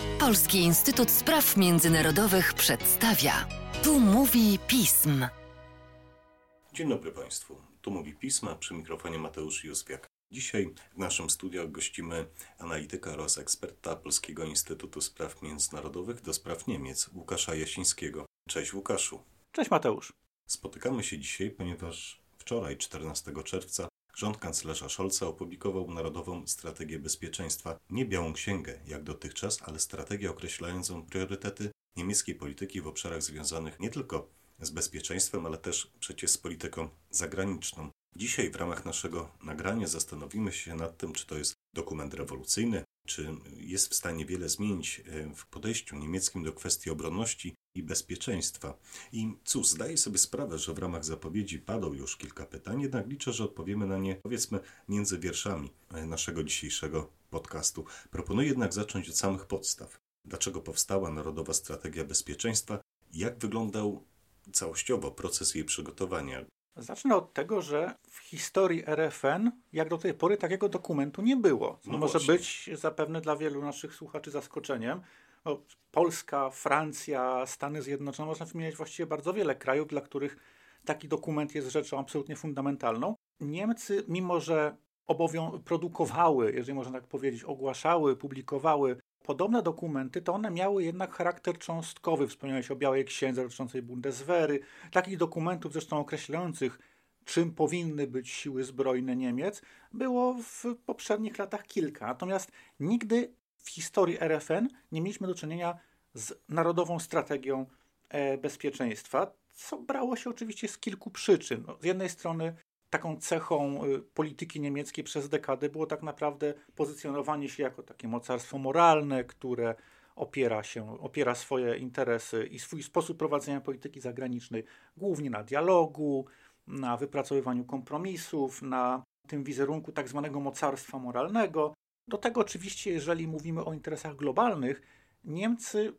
Polski Instytut Spraw Międzynarodowych przedstawia. Tu mówi pism. Dzień dobry Państwu. Tu mówi pisma przy mikrofonie Mateusz Józwiak. Dzisiaj w naszym studiach gościmy analityka oraz eksperta Polskiego Instytutu Spraw Międzynarodowych do spraw Niemiec, Łukasza Jasińskiego. Cześć Łukaszu. Cześć Mateusz. Spotykamy się dzisiaj, ponieważ wczoraj, 14 czerwca, rząd kanclerza Scholza opublikował Narodową Strategię Bezpieczeństwa. Nie białą księgę, jak dotychczas, ale strategię określającą priorytety niemieckiej polityki w obszarach związanych nie tylko z bezpieczeństwem, ale też przecież z polityką zagraniczną. Dzisiaj w ramach naszego nagrania zastanowimy się nad tym, czy to jest dokument rewolucyjny, czy jest w stanie wiele zmienić e, w podejściu niemieckim do kwestii obronności i bezpieczeństwa. I cóż, zdaję sobie sprawę, że w ramach zapowiedzi padło już kilka pytań, jednak liczę, że odpowiemy na nie, powiedzmy, między wierszami e, naszego dzisiejszego podcastu. Proponuję jednak zacząć od samych podstaw. Dlaczego powstała Narodowa Strategia Bezpieczeństwa? Jak wyglądał całościowo proces jej przygotowania? Zacznę od tego, że w historii RFN, jak do tej pory, takiego dokumentu nie było. No może być zapewne dla wielu naszych słuchaczy zaskoczeniem. No, Polska, Francja, Stany Zjednoczone, można wymieniać właściwie bardzo wiele krajów, dla których taki dokument jest rzeczą absolutnie fundamentalną. Niemcy, mimo że obowią- produkowały, jeżeli można tak powiedzieć, ogłaszały, publikowały podobne dokumenty, to one miały jednak charakter cząstkowy. Wspomniałeś o Białej Księdze dotyczącej Bundeswehry, takich dokumentów zresztą określających, czym powinny być siły zbrojne Niemiec, było w poprzednich latach kilka. Natomiast nigdy w historii RFN nie mieliśmy do czynienia z narodową strategią e, bezpieczeństwa, co brało się oczywiście z kilku przyczyn. No, z jednej strony taką cechą y, polityki niemieckiej przez dekady było tak naprawdę pozycjonowanie się jako takie mocarstwo moralne, które opiera się, opiera swoje interesy i swój sposób prowadzenia polityki zagranicznej głównie na dialogu, na wypracowywaniu kompromisów, na tym wizerunku tak zwanego mocarstwa moralnego. Do tego oczywiście, jeżeli mówimy o interesach globalnych, Niemcy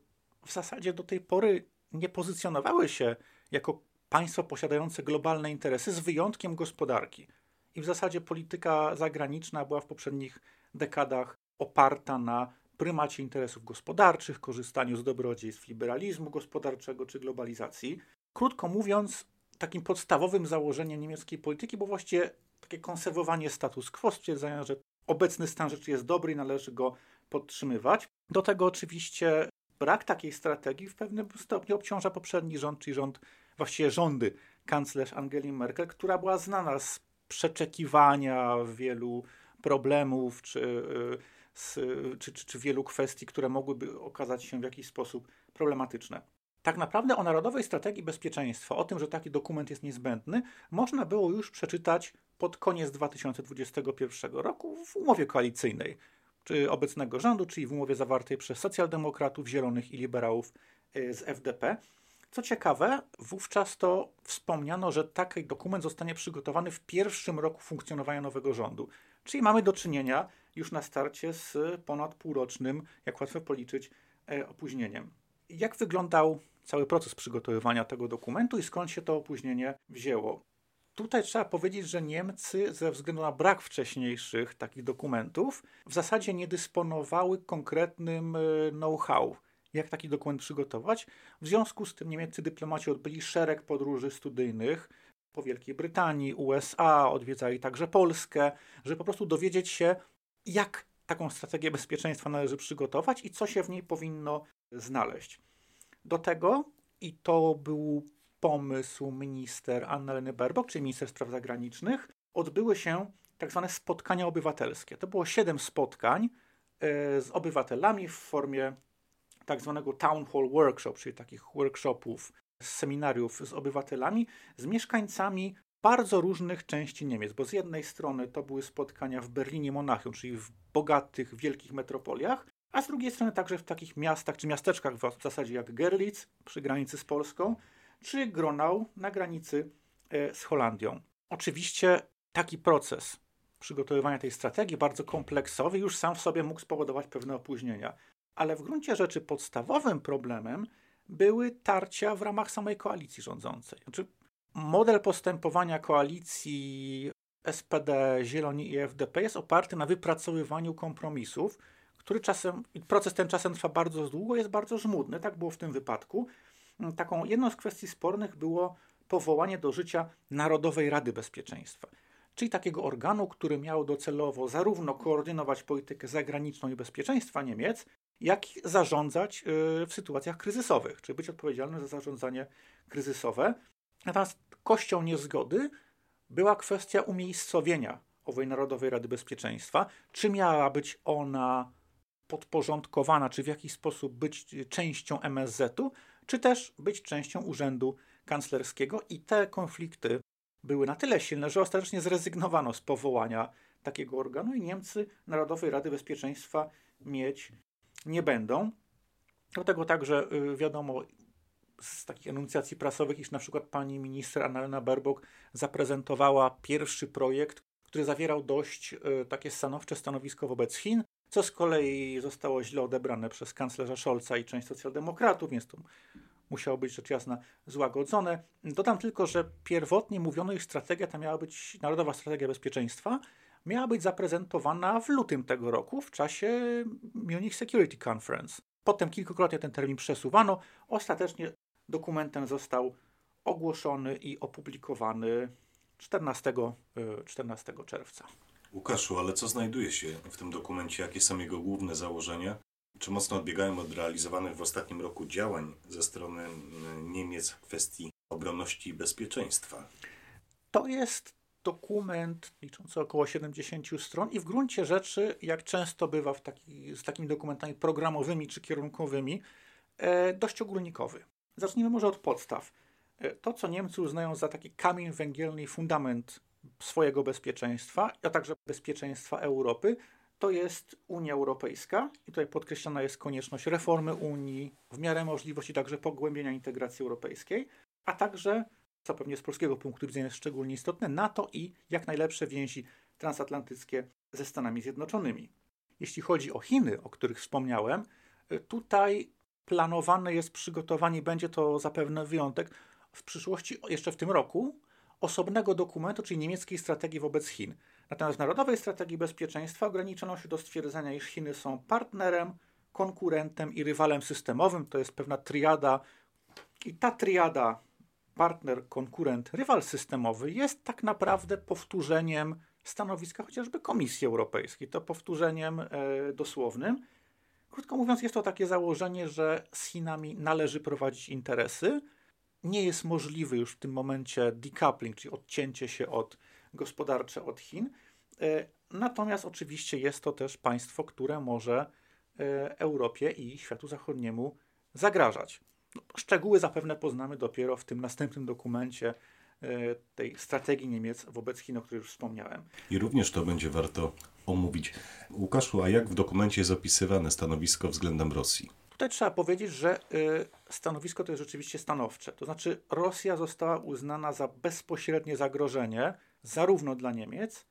w zasadzie do tej pory nie pozycjonowały się jako państwo posiadające globalne interesy, z wyjątkiem gospodarki. I w zasadzie polityka zagraniczna była w poprzednich dekadach oparta na prymacie interesów gospodarczych, korzystaniu z dobrodziejstw liberalizmu gospodarczego czy globalizacji. Krótko mówiąc, takim podstawowym założeniem niemieckiej polityki było właściwie takie konserwowanie status quo, stwierdzenia, że obecny stan rzeczy jest dobry i należy go podtrzymywać. Do tego oczywiście brak takiej strategii w pewnym stopniu obciąża poprzedni rząd, czyli rząd, właściwie rządy kanclerz Angeli Merkel, która była znana z przeczekiwania wielu problemów czy, y, z, czy, czy, czy wielu kwestii, które mogłyby okazać się w jakiś sposób problematyczne. Tak naprawdę o Narodowej Strategii Bezpieczeństwa, o tym, że taki dokument jest niezbędny, można było już przeczytać pod koniec 2021 roku w umowie koalicyjnej czy obecnego rządu, czyli w umowie zawartej przez socjaldemokratów, zielonych i liberałów y, z FDP. Co ciekawe, wówczas to wspomniano, że taki dokument zostanie przygotowany w pierwszym roku funkcjonowania nowego rządu. Czyli mamy do czynienia już na starcie z ponad półrocznym, jak łatwo policzyć, e, opóźnieniem. Jak wyglądał cały proces przygotowywania tego dokumentu i skąd się to opóźnienie wzięło? Tutaj trzeba powiedzieć, że Niemcy ze względu na brak wcześniejszych takich dokumentów w zasadzie nie dysponowały konkretnym e, know-how, jak taki dokument przygotować. W związku z tym niemieccy dyplomaci odbyli szereg podróży studyjnych po Wielkiej Brytanii, USA, odwiedzali także Polskę, żeby po prostu dowiedzieć się, jak taką strategię bezpieczeństwa należy przygotować i co się w niej powinno znaleźć. Do tego, i to był pomysł minister Annaleny Baerbock, czyli minister spraw zagranicznych, odbyły się tak zwane spotkania obywatelskie. To było siedem spotkań e, z obywatelami w formie tak zwanego town hall workshop, czyli takich workshopów, seminariów z obywatelami, z mieszkańcami bardzo różnych części Niemiec, bo z jednej strony to były spotkania w Berlinie, Monachium, czyli w bogatych, wielkich metropoliach, a z drugiej strony także w takich miastach czy miasteczkach w zasadzie jak Gerlitz przy granicy z Polską, czy Gronau na granicy e, z Holandią. Oczywiście taki proces przygotowywania tej strategii, bardzo kompleksowy, już sam w sobie mógł spowodować pewne opóźnienia. Ale w gruncie rzeczy podstawowym problemem były tarcia w ramach samej koalicji rządzącej. Znaczy, model postępowania koalicji SPD, Zieloni i FDP jest oparty na wypracowywaniu kompromisów, który czasem, proces ten czasem trwa bardzo długo, jest bardzo żmudny. Tak było w tym wypadku. Taką jedną z kwestii spornych było powołanie do życia Narodowej Rady Bezpieczeństwa, czyli takiego organu, który miał docelowo zarówno koordynować politykę zagraniczną i bezpieczeństwa Niemiec, jak i zarządzać y, w sytuacjach kryzysowych, czyli być odpowiedzialny za zarządzanie kryzysowe. Natomiast kością niezgody była kwestia umiejscowienia owej Narodowej Rady Bezpieczeństwa. Czy miała być ona podporządkowana, czy w jakiś sposób być częścią MSZ-u, czy też być częścią Urzędu Kanclerskiego. I te konflikty były na tyle silne, że ostatecznie zrezygnowano z powołania takiego organu i Niemcy Narodowej Rady Bezpieczeństwa mieć nie będą. Do tego także y, wiadomo z takich enuncjacji prasowych, iż na przykład pani minister Annalena Baerbock zaprezentowała pierwszy projekt, który zawierał dość y, takie stanowcze stanowisko wobec Chin, co z kolei zostało źle odebrane przez kanclerza Scholza i część socjaldemokratów, więc to musiało być rzecz jasna złagodzone. Dodam tylko, że pierwotnie mówiono, iż strategia ta miała być Narodowa Strategia Bezpieczeństwa, miała być zaprezentowana w lutym tego roku w czasie Munich Security Conference. Potem kilkukrotnie ten termin przesuwano. Ostatecznie dokumentem został ogłoszony i opublikowany 14, 14 e, czerwca. Łukaszu, ale co znajduje się w tym dokumencie? Jakie są jego główne założenia? Czy mocno odbiegają od realizowanych w ostatnim roku działań ze strony Niemiec w kwestii obronności i bezpieczeństwa? To jest dokument liczący około 70 stron i w gruncie rzeczy, jak często bywa taki, z takimi dokumentami programowymi czy kierunkowymi, e, dość ogólnikowy. Zacznijmy może od podstaw. E, to, co Niemcy uznają za taki kamień węgielny i fundament swojego bezpieczeństwa, a także bezpieczeństwa Europy, to jest Unia Europejska i tutaj podkreślona jest konieczność reformy Unii w miarę możliwości także pogłębienia integracji europejskiej, a także co pewnie z polskiego punktu widzenia jest szczególnie istotne, NATO i jak najlepsze więzi transatlantyckie ze Stanami Zjednoczonymi. Jeśli chodzi o Chiny, o których wspomniałem, y, tutaj planowane jest przygotowanie, będzie to zapewne wyjątek, w przyszłości, jeszcze w tym roku, osobnego dokumentu, czyli niemieckiej strategii wobec Chin. Natomiast w Narodowej Strategii Bezpieczeństwa ograniczono się do stwierdzenia, iż Chiny są partnerem, konkurentem i rywalem systemowym. To jest pewna triada. I ta triada partner, konkurent, rywal systemowy jest tak naprawdę powtórzeniem stanowiska chociażby Komisji Europejskiej. To powtórzeniem e, dosłownym. Krótko mówiąc, jest to takie założenie, że z Chinami należy prowadzić interesy. Nie jest możliwy już w tym momencie decoupling, czyli odcięcie się od gospodarcze od Chin. E, natomiast oczywiście jest to też państwo, które może e, Europie i światu zachodniemu zagrażać. Szczegóły zapewne poznamy dopiero w tym następnym dokumencie e, tej strategii Niemiec wobec Chin, o której już wspomniałem. I również to będzie warto omówić. Łukaszu, a jak w dokumencie jest opisywane stanowisko względem Rosji? Tutaj trzeba powiedzieć, że e, stanowisko to jest rzeczywiście stanowcze. To znaczy, Rosja została uznana za bezpośrednie zagrożenie zarówno dla Niemiec,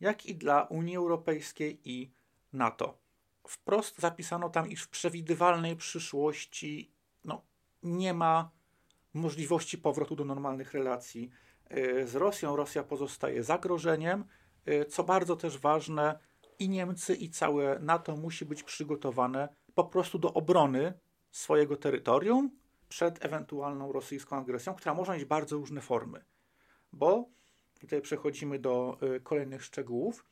jak i dla Unii Europejskiej i NATO. Wprost zapisano tam, iż w przewidywalnej przyszłości no, nie ma możliwości powrotu do normalnych relacji e, z Rosją. Rosja pozostaje zagrożeniem. E, co bardzo też ważne, i Niemcy, i całe NATO musi być przygotowane po prostu do obrony swojego terytorium przed ewentualną rosyjską agresją, która może mieć bardzo różne formy. Bo tutaj przechodzimy do e, kolejnych szczegółów.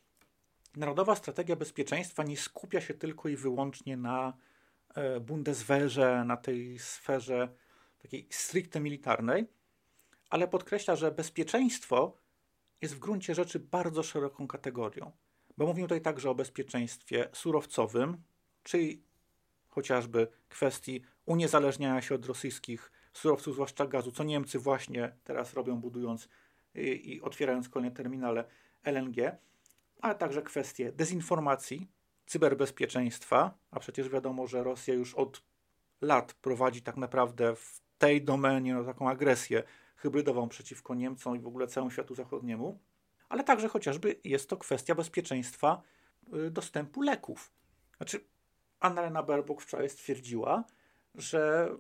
Narodowa strategia bezpieczeństwa nie skupia się tylko i wyłącznie na E, Bundeswehrze, na tej sferze takiej stricte militarnej, ale podkreśla, że bezpieczeństwo jest w gruncie rzeczy bardzo szeroką kategorią, bo mówimy tutaj także o bezpieczeństwie surowcowym, czyli chociażby kwestii uniezależniania się od rosyjskich surowców, zwłaszcza gazu, co Niemcy właśnie teraz robią, budując i, otwierając kolejne terminale LNG, ale także kwestie dezinformacji, cyberbezpieczeństwa, a przecież wiadomo, że Rosja już od lat prowadzi tak naprawdę w tej domenie no, taką agresję hybrydową przeciwko Niemcom i w ogóle całemu światu zachodniemu, ale także chociażby jest to kwestia bezpieczeństwa y, dostępu leków. Znaczy, Annalena Baerbock wczoraj stwierdziła, że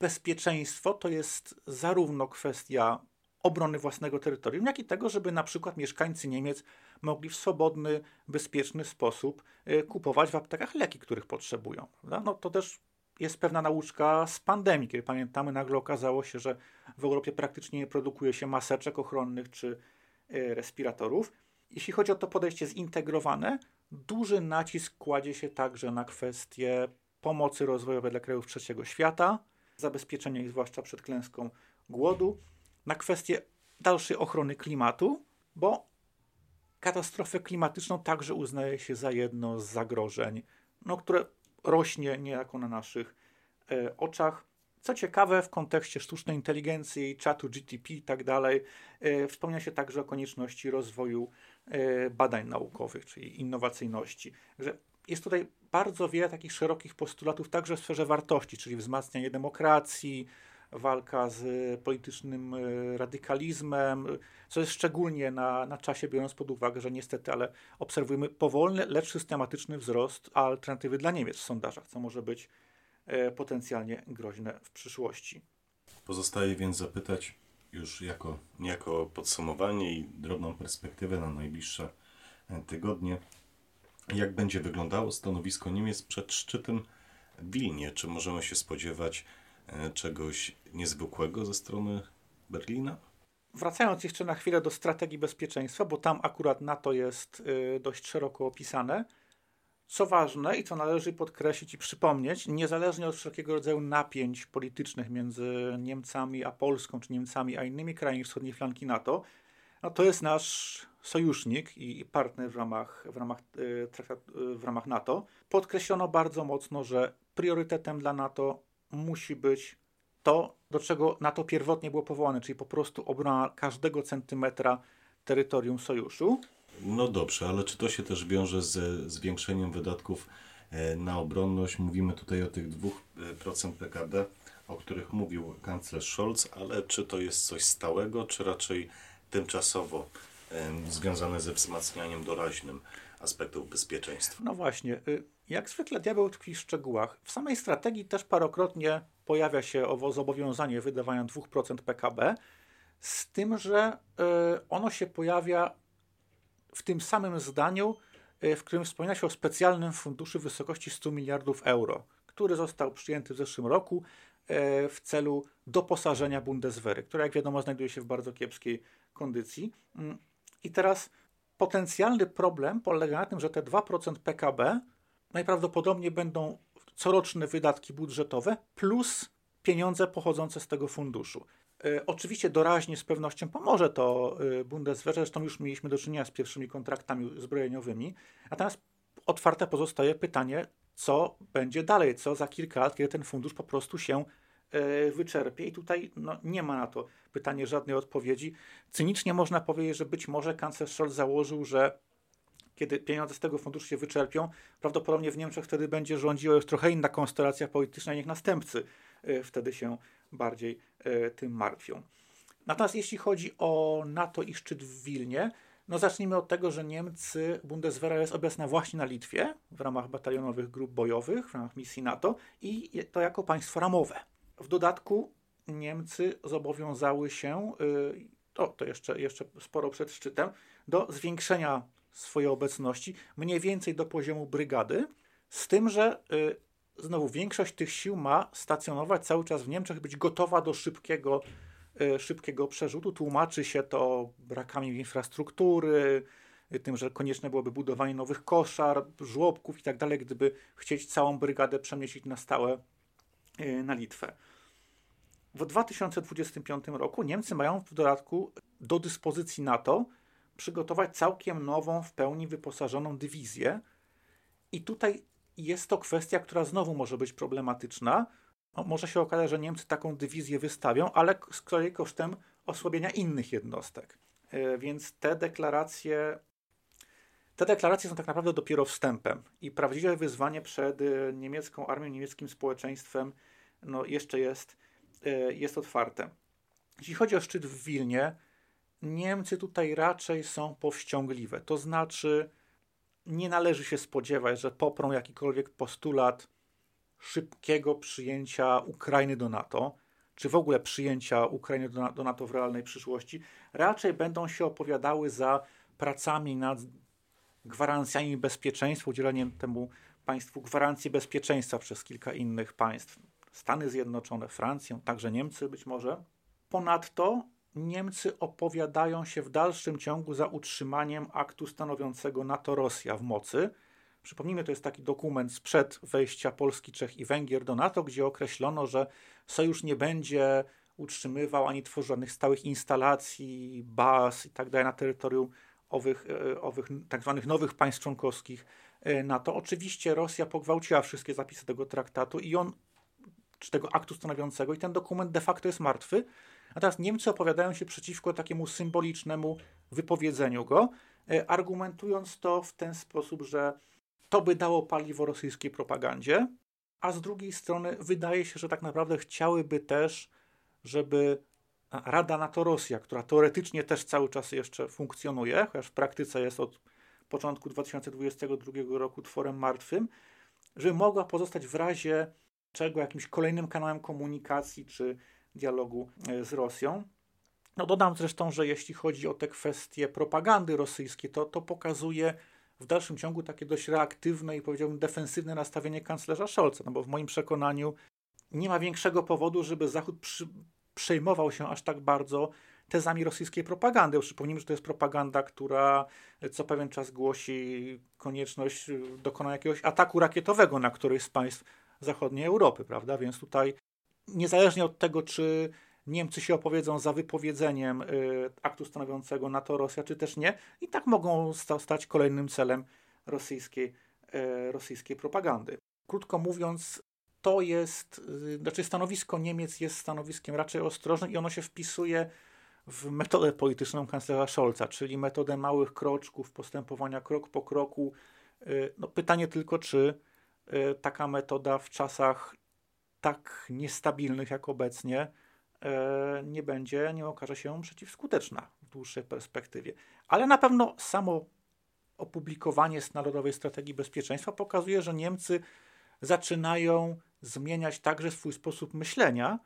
bezpieczeństwo to jest zarówno kwestia obrony własnego terytorium, jak i tego, żeby na przykład mieszkańcy Niemiec mogli w swobodny, bezpieczny sposób y, kupować w aptekach leki, których potrzebują. No to też jest pewna nauczka z pandemii, kiedy pamiętamy, nagle okazało się, że w Europie praktycznie nie produkuje się maseczek ochronnych czy y, respiratorów. Jeśli chodzi o to podejście zintegrowane, duży nacisk kładzie się także na kwestie pomocy rozwojowej dla krajów trzeciego świata, zabezpieczenia ich zwłaszcza przed klęską głodu, na kwestię dalszej ochrony klimatu, bo katastrofę klimatyczną także uznaje się za jedno z zagrożeń, no, które rośnie niejako na naszych e, oczach. Co ciekawe, w kontekście sztucznej inteligencji, czatu GTP i tak dalej, e, wspomina się także o konieczności rozwoju badań naukowych, czyli innowacyjności. Że jest tutaj bardzo wiele takich szerokich postulatów, także w sferze wartości, czyli wzmacnianie demokracji, walka z politycznym e, radykalizmem, co jest szczególnie na, na czasie, biorąc pod uwagę, że niestety, ale obserwujemy powolny, lecz systematyczny wzrost alternatywy dla Niemiec w sondażach, co może być e, potencjalnie groźne w przyszłości. Pozostaje więc zapytać już jako niejako podsumowanie i drobną perspektywę na najbliższe e, tygodnie, jak będzie wyglądało stanowisko Niemiec przed szczytem w Wilnie? Czy możemy się spodziewać E, czegoś niezwykłego ze strony Berlina? Wracając jeszcze na chwilę do strategii bezpieczeństwa, bo tam akurat NATO jest y, dość szeroko opisane. Co ważne i co należy podkreślić i przypomnieć, niezależnie od wszelkiego rodzaju napięć politycznych między Niemcami a Polską, czy Niemcami a innymi krajami wschodniej flanki NATO, no to jest nasz sojusznik i partner w ramach, w ramach, y, y, w ramach NATO. Podkreślono bardzo mocno, że priorytetem dla NATO musi być to, do czego NATO pierwotnie było powołane, czyli po prostu obrona każdego centymetra terytorium sojuszu. No dobrze, ale czy to się też wiąże ze zwiększeniem wydatków e, na obronność? Mówimy tutaj o tych 2% PKB, o których mówił kanclerz Scholz, ale czy to jest coś stałego, czy raczej tymczasowo związane ze wzmacnianiem doraźnym aspektów bezpieczeństwa? No właśnie. Y, jak zwykle diabeł tkwi w szczegółach. W samej strategii też parokrotnie pojawia się owo zobowiązanie wydawania 2% PKB, z tym, że y, ono się pojawia w tym samym zdaniu, y, w którym wspomina się o specjalnym funduszu w wysokości 100 miliardów euro, który został przyjęty w zeszłym roku y, w celu doposażenia Bundeswehry, która jak wiadomo znajduje się w bardzo kiepskiej kondycji. Mm, I teraz potencjalny problem polega na tym, że te 2% PKB najprawdopodobniej będą coroczne wydatki budżetowe plus pieniądze pochodzące z tego funduszu. E, oczywiście doraźnie z pewnością pomoże to e, Bundeswehr, zresztą już mieliśmy do czynienia z pierwszymi kontraktami zbrojeniowymi, natomiast otwarte pozostaje pytanie, co będzie dalej, co za kilka lat, kiedy ten fundusz po prostu się e, wyczerpie. I tutaj no, nie ma na to pytanie żadnej odpowiedzi. Cynicznie można powiedzieć, że być może kanclerz Scholz założył, że kiedy pieniądze z tego funduszu się wyczerpią, prawdopodobnie w Niemczech wtedy będzie rządziła już trochę inna konstelacja polityczna, niech następcy wtedy się bardziej e, tym martwią. Natomiast jeśli chodzi o NATO i szczyt w Wilnie, no zacznijmy od tego, że Niemcy, Bundeswehra jest obecna właśnie na Litwie w ramach batalionowych grup bojowych, w ramach misji NATO i to jako państwo ramowe. W dodatku Niemcy zobowiązały się, o, to jeszcze, jeszcze sporo przed szczytem, do zwiększenia swojej obecności mniej więcej do poziomu brygady, z tym, że y, znowu większość tych sił ma stacjonować cały czas w Niemczech, być gotowa do szybkiego, y, szybkiego przerzutu. Tłumaczy się to brakami infrastruktury, tym, że konieczne byłoby budowanie nowych koszar, żłobków i tak dalej, gdyby chcieć całą brygadę przemieścić na stałe y, na Litwę. W 2025 roku Niemcy mają w dodatku do dyspozycji NATO przygotować całkiem nową, w pełni wyposażoną dywizję. I tutaj jest to kwestia, która znowu może być problematyczna. Może się okazać, że Niemcy taką dywizję wystawią, ale z kolei kosztem osłabienia innych jednostek. E, więc te deklaracje, te deklaracje są tak naprawdę dopiero wstępem. I prawdziwe wyzwanie przed e, niemiecką armią, niemieckim społeczeństwem no, jeszcze jest, e, jest otwarte. Jeśli chodzi o szczyt w Wilnie, Niemcy tutaj raczej są powściągliwe. To znaczy, nie należy się spodziewać, że poprą jakikolwiek postulat szybkiego przyjęcia Ukrainy do NATO, czy w ogóle przyjęcia Ukrainy do, do NATO w realnej przyszłości, raczej będą się opowiadały za pracami nad gwarancjami bezpieczeństwa, udzieleniem temu państwu gwarancji bezpieczeństwa przez kilka innych państw. Stany Zjednoczone, Francję, także Niemcy być może. Ponadto Niemcy opowiadają się w dalszym ciągu za utrzymaniem aktu stanowiącego NATO-Rosja w mocy. Przypomnijmy, to jest taki dokument sprzed wejścia Polski, Czech i Węgier do NATO, gdzie określono, że sojusz nie będzie utrzymywał ani tworzył żadnych stałych instalacji, baz itd. Tak na terytorium owych, e, owych tak zwanych nowych państw członkowskich e, NATO. Oczywiście Rosja pogwałciła wszystkie zapisy tego traktatu i on, czy tego aktu stanowiącego, i ten dokument de facto jest martwy. Natomiast Niemcy opowiadają się przeciwko takiemu symbolicznemu wypowiedzeniu go, e, argumentując to w ten sposób, że to by dało paliwo rosyjskiej propagandzie, a z drugiej strony wydaje się, że tak naprawdę chciałyby też, żeby Rada NATO-Rosja, która teoretycznie też cały czas jeszcze funkcjonuje, chociaż w praktyce jest od początku 2022 roku tworem martwym, żeby mogła pozostać w razie czego jakimś kolejnym kanałem komunikacji czy dialogu e, z Rosją. No dodam zresztą, że jeśli chodzi o te kwestie propagandy rosyjskiej, to to pokazuje w dalszym ciągu takie dość reaktywne i powiedziałbym defensywne nastawienie kanclerza Scholza, no bo w moim przekonaniu nie ma większego powodu, żeby Zachód przy, przejmował się aż tak bardzo tezami rosyjskiej propagandy. Przypomnijmy, że to jest propaganda, która co pewien czas głosi konieczność dokonania jakiegoś ataku rakietowego na któryś z państw zachodniej Europy, prawda? Więc tutaj niezależnie od tego, czy Niemcy się opowiedzą za wypowiedzeniem y, aktu stanowiącego NATO-Rosja, czy też nie, i tak mogą sta stać kolejnym celem rosyjskiej, y, rosyjskiej propagandy. Krótko mówiąc, to jest, y, znaczy stanowisko Niemiec jest stanowiskiem raczej ostrożnym i ono się wpisuje w metodę polityczną kanclerza Scholza, czyli metodę małych kroczków, postępowania krok po kroku. No, pytanie tylko, czy taka metoda w czasach tak niestabilnych jak obecnie nie będzie, nie okaże się przeciwskuteczna w dłuższej perspektywie. Ale na pewno samo opublikowanie Narodowej Strategii Bezpieczeństwa pokazuje, że Niemcy zaczynają zmieniać także swój sposób myślenia,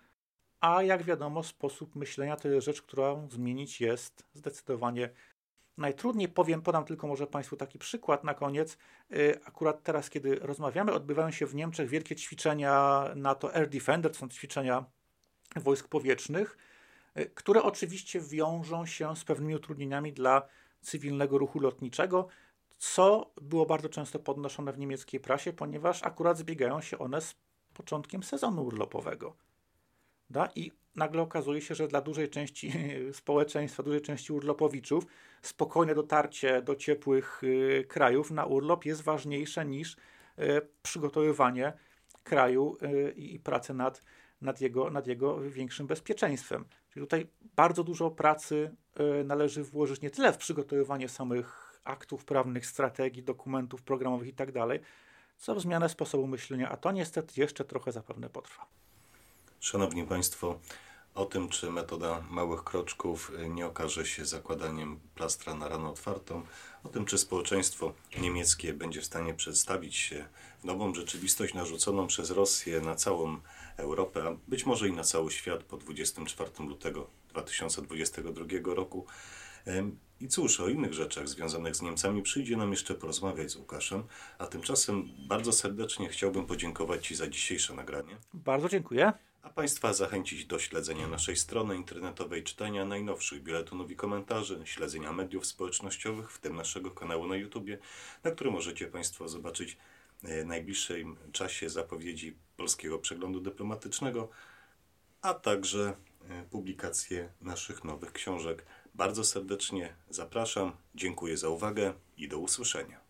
a jak wiadomo, sposób myślenia to jest rzecz, którą zmienić jest zdecydowanie najtrudniej. Powiem, podam tylko może Państwu taki przykład na koniec. Y, akurat teraz, kiedy rozmawiamy, odbywają się w Niemczech wielkie ćwiczenia NATO Air Defender, to są ćwiczenia wojsk powietrznych, y, które oczywiście wiążą się z pewnymi utrudnieniami dla cywilnego ruchu lotniczego co było bardzo często podnoszone w niemieckiej prasie, ponieważ akurat zbiegają się one z początkiem sezonu urlopowego. Da? I nagle okazuje się, że dla dużej części społeczeństwa, dużej części urlopowiczów, spokojne dotarcie do ciepłych y, krajów na urlop jest ważniejsze niż y, przygotowywanie kraju y, i pracę nad, nad, jego, nad jego większym bezpieczeństwem. Czyli tutaj bardzo dużo pracy należy włożyć nie tyle w przygotowywanie samych aktów prawnych, strategii, dokumentów programowych itd., tak co w zmianę sposobu myślenia, a to niestety jeszcze trochę zapewne potrwa. Szanowni Państwo, o tym, czy metoda małych kroczków nie okaże się zakładaniem plastra na ranę otwartą, o tym, czy społeczeństwo niemieckie będzie w stanie przedstawić się w nową rzeczywistość narzuconą przez Rosję na całą Europę, a być może i na cały świat po 24 lutego 2022 roku, i cóż, o innych rzeczach związanych z Niemcami przyjdzie nam jeszcze porozmawiać z Łukaszem, a tymczasem bardzo serdecznie chciałbym podziękować Ci za dzisiejsze nagranie. Bardzo dziękuję. A Państwa zachęcić do śledzenia naszej strony internetowej, czytania najnowszych biletonów i komentarzy, śledzenia mediów społecznościowych, w tym naszego kanału na YouTube, na którym możecie Państwo zobaczyć e, w najbliższym czasie zapowiedzi polskiego przeglądu dyplomatycznego, a także e, publikacje naszych nowych książek bardzo serdecznie zapraszam, dziękuję za uwagę i do usłyszenia.